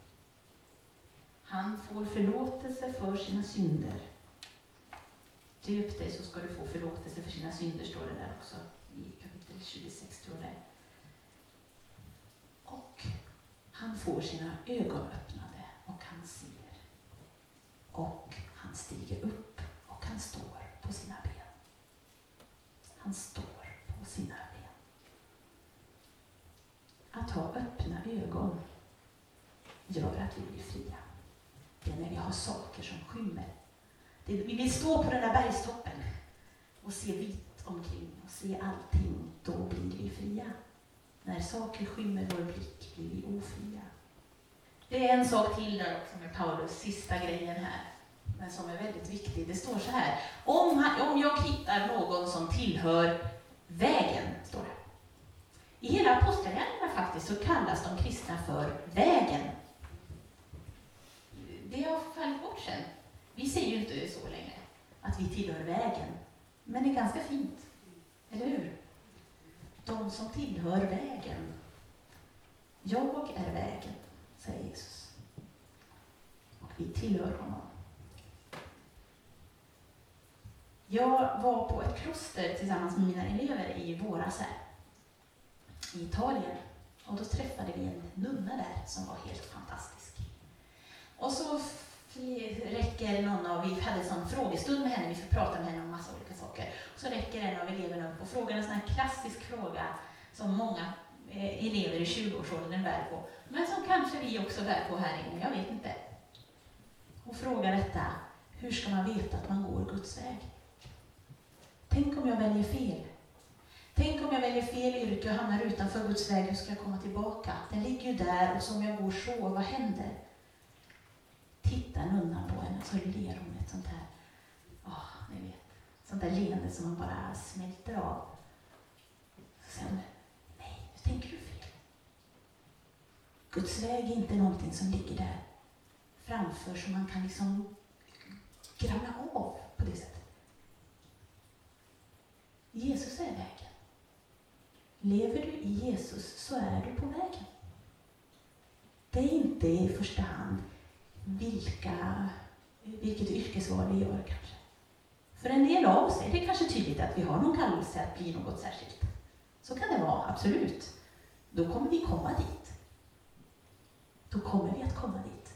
Han får förlåtelse för sina synder. Döp dig så ska du få förlåtelse för sina synder, står det där också i kapitel 26, tror jag det är. Och han får sina ögon öppnade och han ser. Och han stiger upp och han står på sina ben. Han står på sina ben. Att ha öppna ögon gör att vi blir fria. Det är när vi har saker som skymmer. Vi vill stå på den där bergstoppen och se vitt omkring och se allting. Då blir vi fria. När saker skymmer vår blick blir vi ofria. Det är en sak till där också med Paulus, sista grejen här, men som är väldigt viktig. Det står så här, om, han, om jag hittar någon som tillhör vägen, står det. I hela apostlagärningarna faktiskt så kallas de kristna för vägen. Det har fallit bort sen. Vi säger ju inte så längre, att vi tillhör vägen. Men det är ganska fint, eller hur? De som tillhör vägen. Jag är vägen, säger Jesus. Och vi tillhör honom. Jag var på ett kloster tillsammans med mina elever i våras här, i Italien. Och då träffade vi en nunna där som var helt fantastisk. Och så räcker någon av, vi hade en sån frågestund med henne, vi fick prata med henne om massa olika saker. Och så räcker en av eleverna upp och frågar en sån här klassisk fråga som många eh, elever i 20-årsåldern bär på, men som kanske vi också bär på här inne, jag vet inte. Hon frågar detta, hur ska man veta att man går Guds väg? Tänk om jag väljer fel? Tänk om jag väljer fel yrke och hamnar utanför Guds väg, hur ska jag komma tillbaka? Den ligger ju där och som jag går så, vad händer? Tittar nunnan på henne så ler hon ett sånt här, oh, ni vet, sånt där leende som man bara smälter av. Så säger hon, nej, nu tänker du fel. Guds väg är inte någonting som ligger där framför som man kan liksom granna av på det sättet. Jesus är vägen. Lever du i Jesus så är du på vägen. Det är inte i första hand vilka, vilket yrkesval vi gör kanske. För en del av oss är det kanske tydligt att vi har någon kallelse att bli något särskilt. Så kan det vara, absolut. Då kommer vi komma dit. Då kommer vi att komma dit.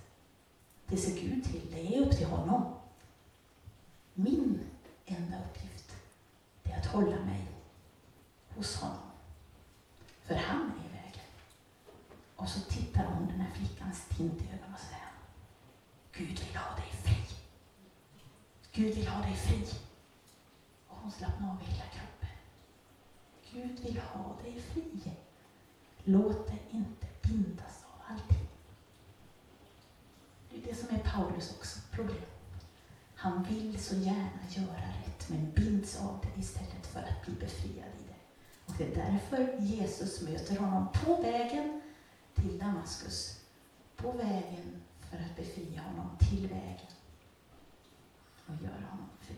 Det ser Gud till, det är upp till honom. Min enda uppgift är att hålla mig hos honom. För han är vägen. Och så tittar hon den här flickans stint i ögonen och säger Gud vill ha dig fri. Gud vill ha dig fri. Och hon slappnar av i hela kroppen. Gud vill ha dig fri. Låt dig inte bindas av allting. Det är det som är Paulus också problem. Han vill så gärna göra rätt, men binds av det istället för att bli befriad i det. Och det är därför Jesus möter honom på vägen till Damaskus. På vägen för att befria honom till vägen och göra honom fri.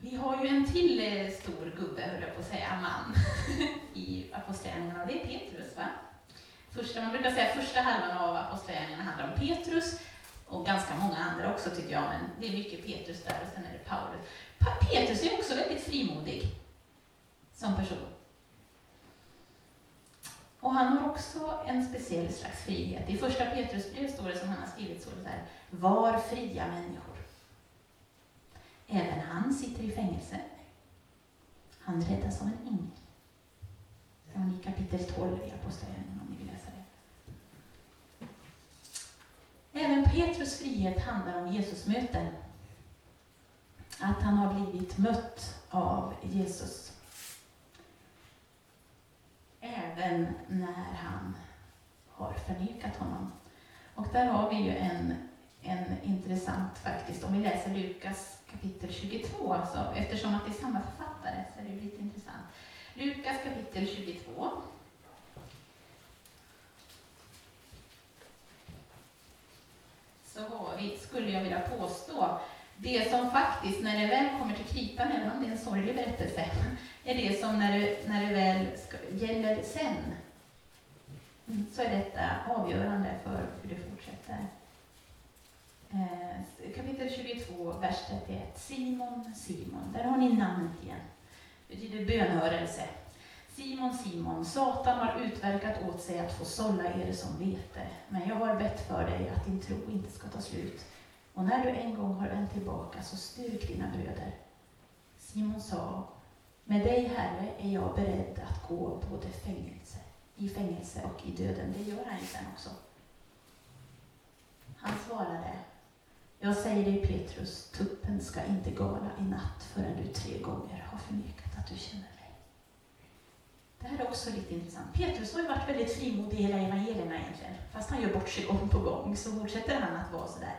Vi har ju en till eh, stor gubbe, höll jag på att säga, man i Apostlagärningarna och det är Petrus. Va? Första, man brukar säga första halvan av Apostlagärningarna handlar om Petrus och ganska många andra också tycker jag, men det är mycket Petrus där och sen är det Paulus. Petrus är också väldigt frimodig som person han har också en speciell slags frihet. I första Petrusbrevet står det som han har skrivit så där, var fria människor. Även han sitter i fängelse. Han räddas av en ängel. Från i kapitel 12 i Apostlagärningarna om ni vill läsa det. Även Petrus frihet handlar om Jesusmöten. Att han har blivit mött av Jesus. Även när han har förnekat honom. Och där har vi ju en, en intressant faktiskt, om vi läser Lukas kapitel 22, alltså, eftersom att det är samma författare så är det lite intressant. Lukas kapitel 22. Så har vi, skulle jag vilja påstå, det som faktiskt, när det väl kommer till kritan, även om det är en sorglig berättelse, är det som när det, när det väl ska, gäller sen, mm, så är detta avgörande för hur det fortsätter. Eh, kapitel 22, vers 31. Simon, Simon. Där har ni namnet igen. Det betyder bönhörelse. Simon, Simon, Satan har utverkat åt sig att få sålla er som vete. Men jag har bett för dig att din tro inte ska ta slut. Och när du en gång har vänt tillbaka, så styrk dina bröder. Simon sa, med dig, Herre, är jag beredd att gå både fängelse, i fängelse och i döden. Det gör han ju sen också. Han svarade, jag säger dig Petrus, tuppen ska inte gala i natt förrän du tre gånger har förnekat att du känner mig. Det här är också lite intressant. Petrus har ju varit väldigt frimodig i hela evangelierna egentligen. Fast han gör bort sig gång på gång så fortsätter han att vara sådär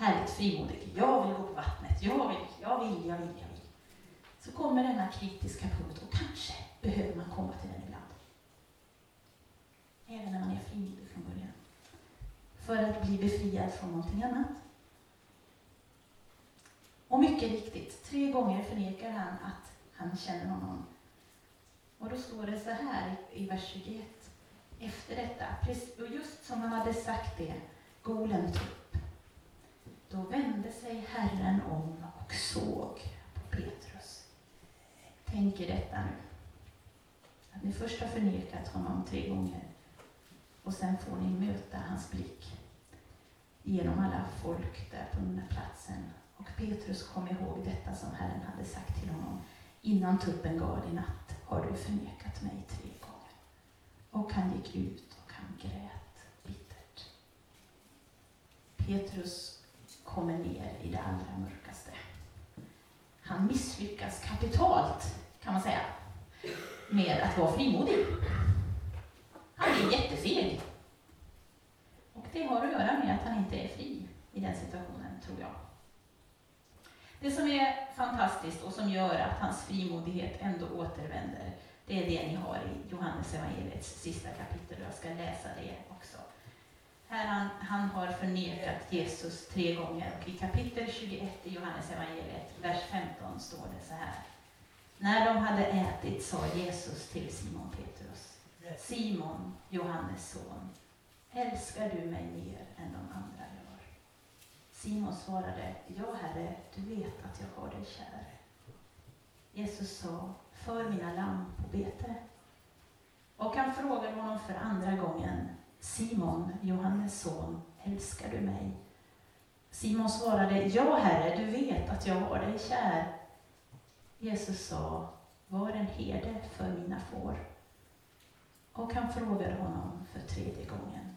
härligt frimodig. Jag vill gå på vattnet, jag vill, jag vill, jag vill, jag vill. Så kommer denna kritiska punkt och kanske behöver man komma till den ibland. Även när man är frimodig från början. För att bli befriad från någonting annat. Och mycket riktigt, tre gånger förnekar han att han känner honom. Och då står det så här i vers 21. Efter detta, och just som han hade sagt det, Golen tog då vände sig Herren om och såg på Petrus. Tänk er detta nu. Att ni först har förnekat honom tre gånger och sen får ni möta hans blick genom alla folk där på den här platsen och Petrus kom ihåg detta som Herren hade sagt till honom. Innan tuppen gal i natt har du förnekat mig tre gånger. Och han gick ut och han grät bittert. Petrus kommer ner i det allra mörkaste. Han misslyckas kapitalt, kan man säga, med att vara frimodig. Han är jättefeg. Och det har att göra med att han inte är fri i den situationen, tror jag. Det som är fantastiskt och som gör att hans frimodighet ändå återvänder, det är det ni har i Johannes evangeliets sista kapitel. och Jag ska läsa det också. Här han, han har förnekat Jesus tre gånger och i kapitel 21 i Johannes evangeliet, vers 15, står det så här. När de hade ätit sa Jesus till Simon Petrus, Simon, Johannes son, älskar du mig mer än de andra gör? Simon svarade, ja Herre, du vet att jag har dig kär. Jesus sa, för mina lamm på bete. Och han frågade honom för andra gången, Simon, Johannes son, älskar du mig? Simon svarade, ja Herre, du vet att jag har dig kär. Jesus sa, var en herde för mina får. Och han frågade honom för tredje gången,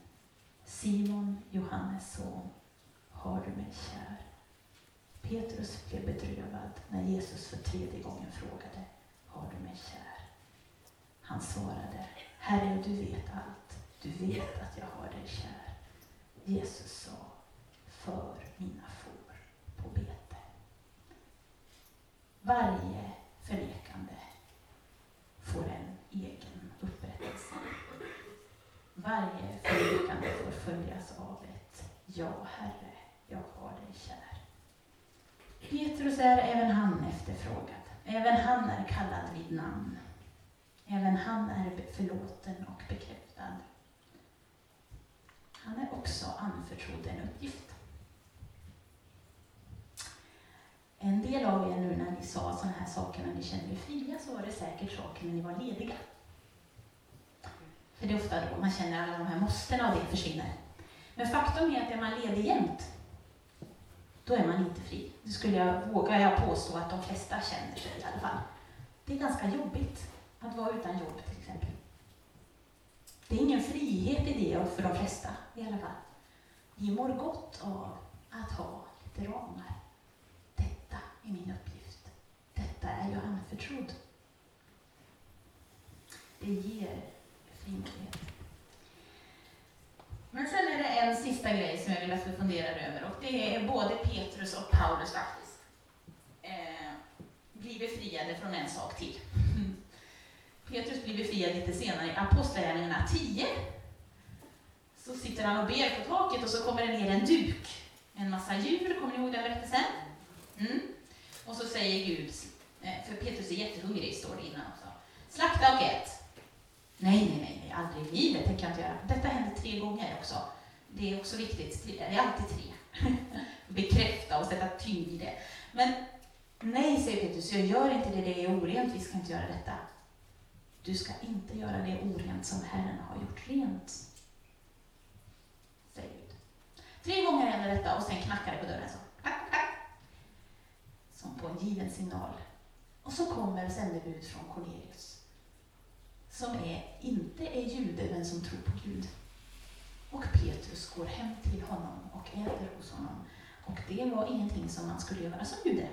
Simon, Johannes son, har du mig kär? Petrus blev bedrövad när Jesus för tredje gången frågade, har du mig kär? Han svarade, Herre, du vet allt. Du vet att jag har dig kär. Jesus sa, för mina får på bete. Varje förnekande får en egen upprättelse. Varje förnekande får följas av ett Ja, Herre, jag har dig kär. Petrus är även han efterfrågad. Även han är kallad vid namn. Även han är förlåten och bekräftad. Han är också anförtrodd en uppgift. En del av er nu när ni sa sådana här saker när ni kände er fria så var det säkert saker när ni var lediga. För det är ofta då man känner alla de här måstena och det försvinner. Men faktum är att är man ledig jämt, då är man inte fri. Det skulle jag, vågar jag påstå att de flesta känner sig i alla fall. Det är ganska jobbigt att vara utan jobb till exempel. Det är ingen frihet i det för de flesta i alla fall. Vi mår gott av att ha lite ramar. Detta är min uppgift. Detta är jag anförtrodd. Det ger frimodighet. Men sen är det en sista grej som jag vill att vi funderar över och det är både Petrus och Paulus faktiskt. Eh, blir befriade från en sak till. Petrus blir befriad lite senare i Apostlagärningarna 10. Så sitter han och ber på taket och så kommer det ner en duk. En massa djur, kommer ni ihåg den berättelsen? Mm. Och så säger Gud, eh, för Petrus är jättehungrig, står det innan också. Slakta och ät. Nej, nej, nej, nej, aldrig i livet tänker jag inte göra. Detta händer tre gånger också. Det är också viktigt, det är alltid tre. Bekräfta och sätta tyngd i det. Men nej, säger Petrus, jag gör inte det, det är orent, vi ska inte göra detta. Du ska inte göra det orent som Herren har gjort rent. Tre gånger händer detta och sen knackar det på dörren så. Som på en given signal. Och så kommer sändebud från Cornelius. Som är, inte är jude, men som tror på Gud. Och Petrus går hem till honom och äter hos honom. Och det var ingenting som man skulle göra som jude.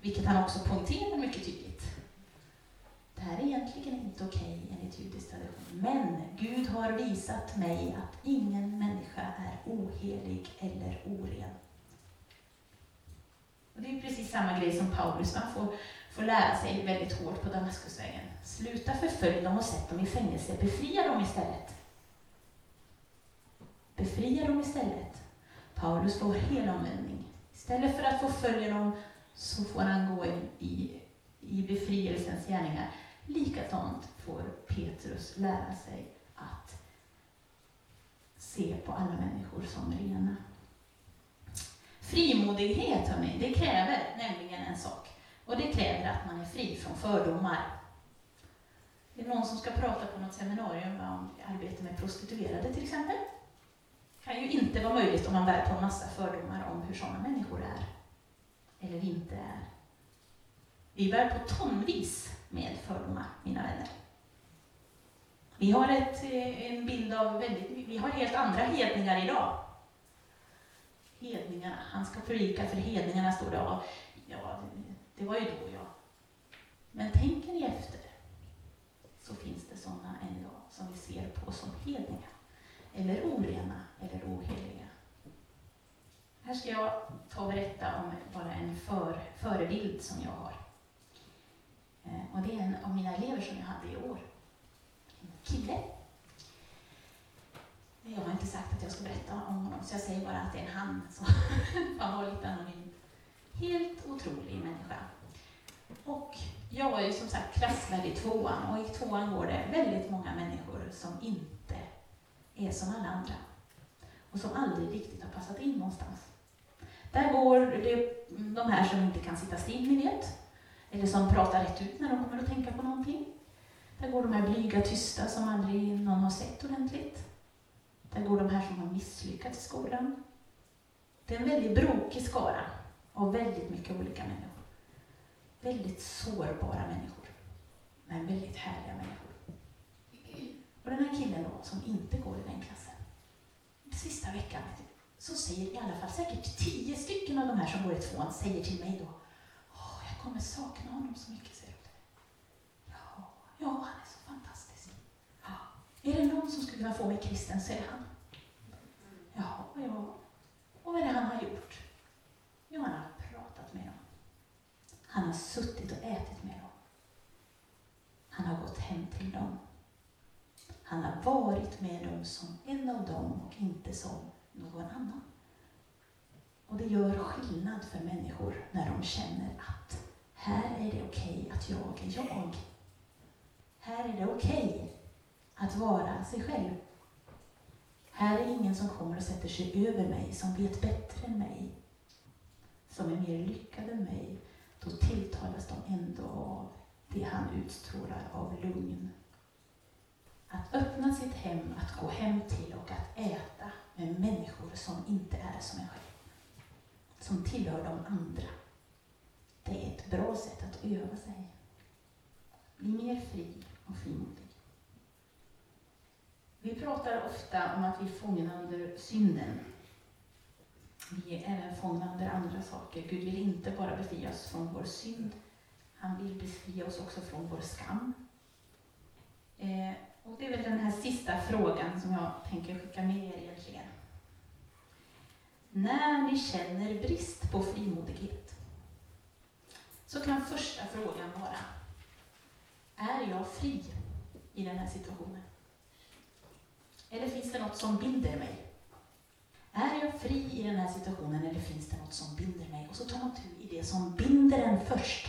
Vilket han också poängterar mycket tydligt. Det här är egentligen inte okej enligt judisk tradition. Men Gud har visat mig att ingen människa är ohelig eller oren. Och det är precis samma grej som Paulus, man får, får lära sig väldigt hårt på Damaskusvägen. Sluta förfölj dem och sätt dem i fängelse, befria dem istället. Befria dem istället. Paulus får helomvändning. Istället för att få följa dem så får han gå in i, i befrielsens gärningar. Likadant får Petrus lära sig att se på alla människor som rena. Frimodighet, hörni, det kräver nämligen en sak. Och det kräver att man är fri från fördomar. Det är någon som ska prata på något seminarium om arbete med prostituerade till exempel. Det kan ju inte vara möjligt om man bär på en massa fördomar om hur sådana människor är. Eller inte är. Vi bär på tonvis med fördomar, mina vänner. Vi har ett, eh, en bild av väldigt, vi har helt andra hedningar idag. Hedningarna, han ska predika för hedningarna, står det. Ja, ja, det var ju då, ja. Men tänker ni efter, så finns det sådana än idag som vi ser på som hedningar. Eller orena, eller oheliga. Här ska jag ta och berätta om bara en för, förebild som jag har. Eh, och det är en av mina elever som jag hade i år. En kille. Jag har inte sagt att jag ska berätta om honom, så jag säger bara att det är en han. Så han var lite anonym. Helt otrolig människa. Och jag var ju som sagt klassvärd i tvåan och i tvåan går det väldigt många människor som inte är som alla andra. Och som aldrig riktigt har passat in någonstans. Där går det, mm, de här som inte kan sitta still, ni vet. Eller som pratar rätt ut när de kommer att tänka på någonting. Där går de här blyga, tysta som aldrig någon har sett ordentligt. Där går de här som har misslyckats i skolan. Det är en väldigt brokig skara av väldigt mycket olika människor. Väldigt sårbara människor, men väldigt härliga människor. Och den här killen då, som inte går i den klassen, sista veckan så säger i alla fall säkert tio stycken av de här som går i tvåan säger till mig då jag kommer sakna honom så mycket, säger du. Ja, ja, han är så fantastisk. Ja. Är det någon som skulle kunna få mig kristen så är det han. Ja, ja. Och vad är det han har gjort? Jo, han har pratat med dem. Han har suttit och ätit med dem. Han har gått hem till dem. Han har varit med dem som en av dem och inte som någon annan. Och det gör skillnad för människor när de känner att här är det okej okay att jag är jag. Här är det okej okay att vara sig själv. Här är ingen som kommer och sätter sig över mig, som vet bättre än mig, som är mer lyckad än mig. Då tilltalas de ändå av det han utstrålar av lugn. Att öppna sitt hem, att gå hem till och att äta med människor som inte är som en själv. Som tillhör de andra. Det är ett bra sätt att öva sig. Bli mer fri och frimodig. Vi pratar ofta om att vi är fångna under synden. Vi är även fångna under andra saker. Gud vill inte bara befria oss från vår synd. Han vill befria oss också från vår skam. Eh, och det är väl den här sista frågan som jag tänker skicka med er egentligen. När ni känner brist på frimodighet så kan första frågan vara Är jag fri i den här situationen? Eller finns det något som binder mig? Är jag fri i den här situationen eller finns det något som binder mig? Och så tar man tur i det som binder en först.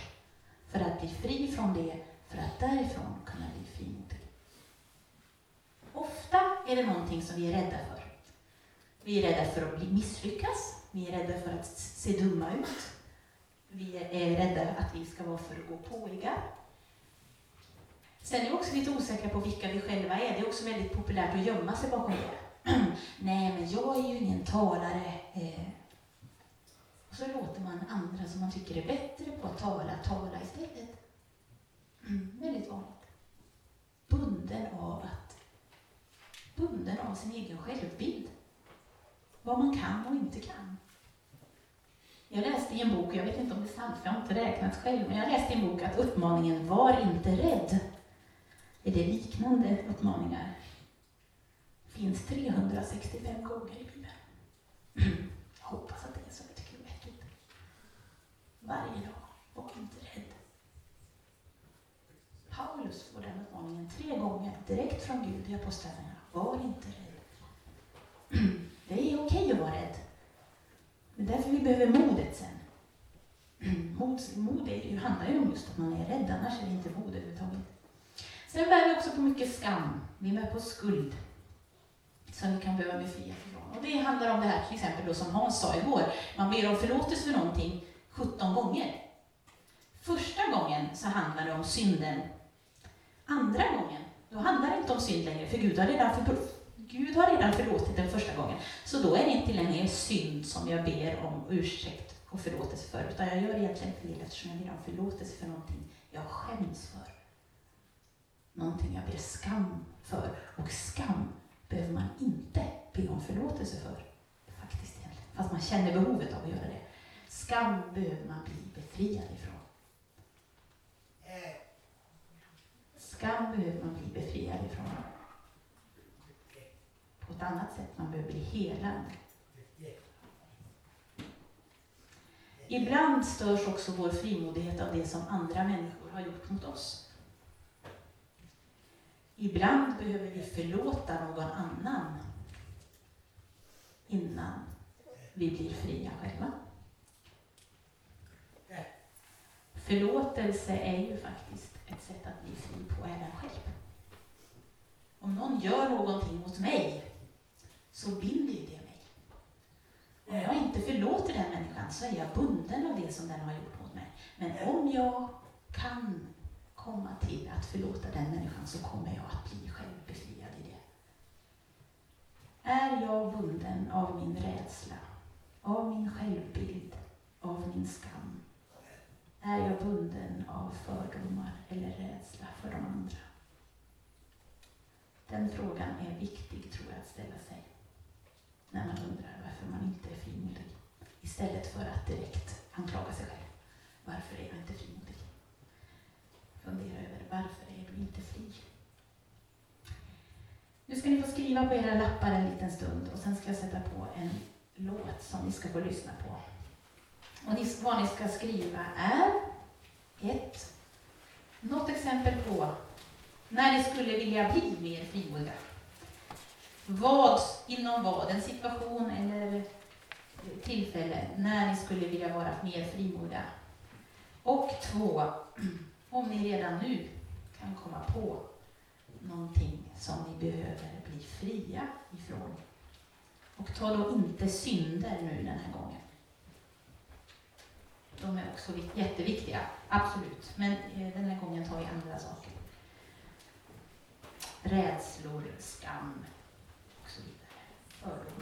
För att bli fri från det, för att därifrån kunna bli fri mot det. Ofta är det någonting som vi är rädda för. Vi är rädda för att misslyckas. Vi är rädda för att se dumma ut. Vi är rädda att vi ska vara för gåpåiga. Sen är vi också lite osäkra på vilka vi själva är. Det är också väldigt populärt att gömma sig bakom det. Nej, men jag är ju ingen talare. Eh. Och så låter man andra som man tycker är bättre på att tala, tala istället. Mm, väldigt vanligt. Bunden av att bunden av sin egen självbild. Vad man kan och inte kan. Jag läste i en bok, jag vet inte om det är sant, för jag har inte räknat själv, men jag läste i en bok att uppmaningen ”Var inte rädd” är det liknande uppmaningar. finns 365 gånger i Bibeln. Jag hoppas att det är så, jag tycker det är vettigt. Varje dag, var inte rädd. Paulus får den uppmaningen tre gånger, direkt från Gud i Apostlagärningarna. Var inte rädd. Det är okej att vara rädd. Det är därför vi behöver modet sen. Mod, mod är handlar ju om just att man är rädd, annars är det inte mod överhuvudtaget. Sen bär vi också på mycket skam. Vi bär på skuld som vi kan behöva befria ifrån. Och det handlar om det här till exempel då, som Hans sa igår. Man ber om förlåtelse för någonting 17 gånger. Första gången så handlar det om synden. Andra gången, då handlar det inte om synd längre, för Gud har redan, Gud har redan förlåtit den första gången. Så då är det inte längre en synd som jag ber om ursäkt och förlåtelse för, utan jag gör egentligen fel eftersom jag ber om förlåtelse för någonting jag skäms för. Någonting jag ber skam för. Och skam behöver man inte be om förlåtelse för. Faktiskt egentligen. Fast man känner behovet av att göra det. Skam behöver man bli befriad ifrån. Skam behöver man bli befriad ifrån. På ett annat sätt, man behöver bli helad. Ibland störs också vår frimodighet av det som andra människor har gjort mot oss. Ibland behöver vi förlåta någon annan innan vi blir fria själva. Förlåtelse är ju faktiskt ett sätt att bli fri på även själv. Om någon gör någonting mot mig så binder ju det mig. Om jag inte förlåter den människan så är jag bunden av det som den har gjort mot mig. Men om jag kan komma till att förlåta den människan så kommer jag att bli självbefriad i det. Är jag bunden av min rädsla, av min självbild, av min skam? Är jag bunden av fördomar eller rädsla för de andra? Den frågan är viktig, tror jag, att ställa sig när man undrar varför man inte är frimodig. Istället för att direkt anklaga sig själv. Varför är jag inte frimodig? Fundera över varför är du inte fri? Nu ska ni få skriva på era lappar en liten stund och sen ska jag sätta på en låt som ni ska få lyssna på. Och ni, vad ni ska skriva är ett, något exempel på när ni skulle vilja bli mer frimodiga vad, inom vad, en situation eller tillfälle när ni skulle vilja vara mer frimodiga? Och två, om ni redan nu kan komma på någonting som ni behöver bli fria ifrån. Och ta då inte synder nu den här gången. De är också jätteviktiga, absolut. Men eh, den här gången tar vi andra saker. Rädslor, skam, firm.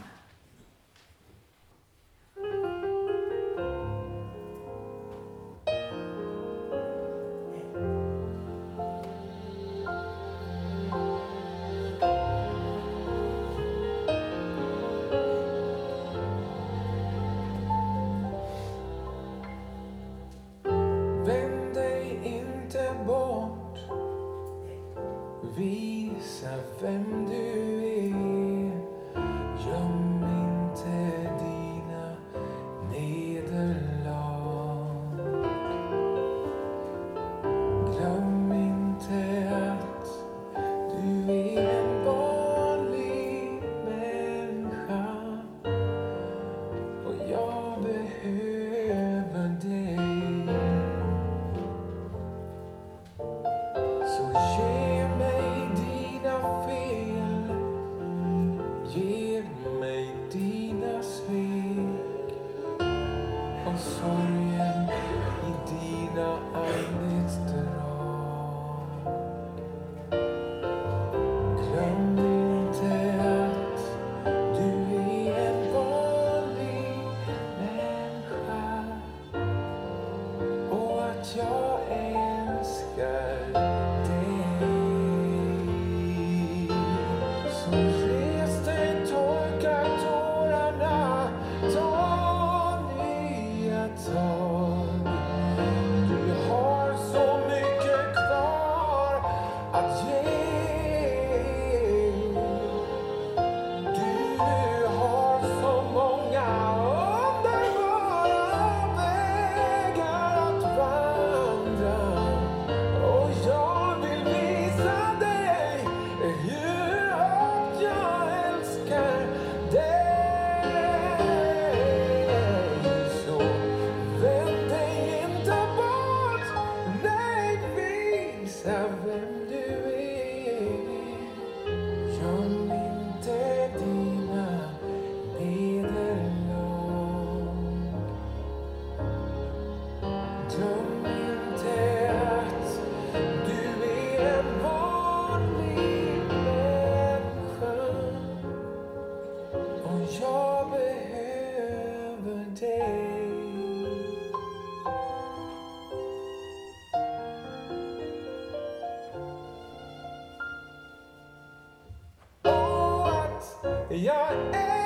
Я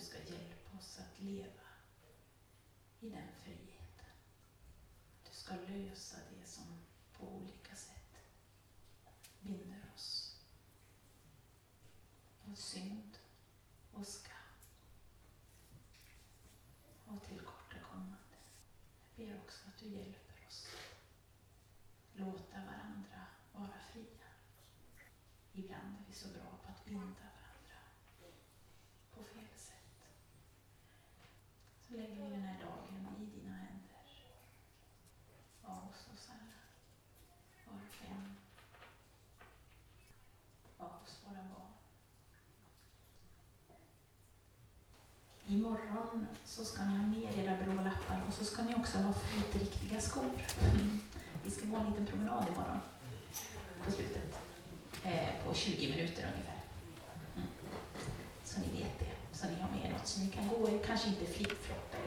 du ska hjälpa oss att leva. morgon så ska ni ha med era blå lappar och så ska ni också ha flytriktiga skor. Vi ska gå en liten promenad imorgon på slutet. Eh, på 20 minuter ungefär. Mm. Så ni vet det. Så ni har med er något så ni kan gå i, kanske inte flipfloppar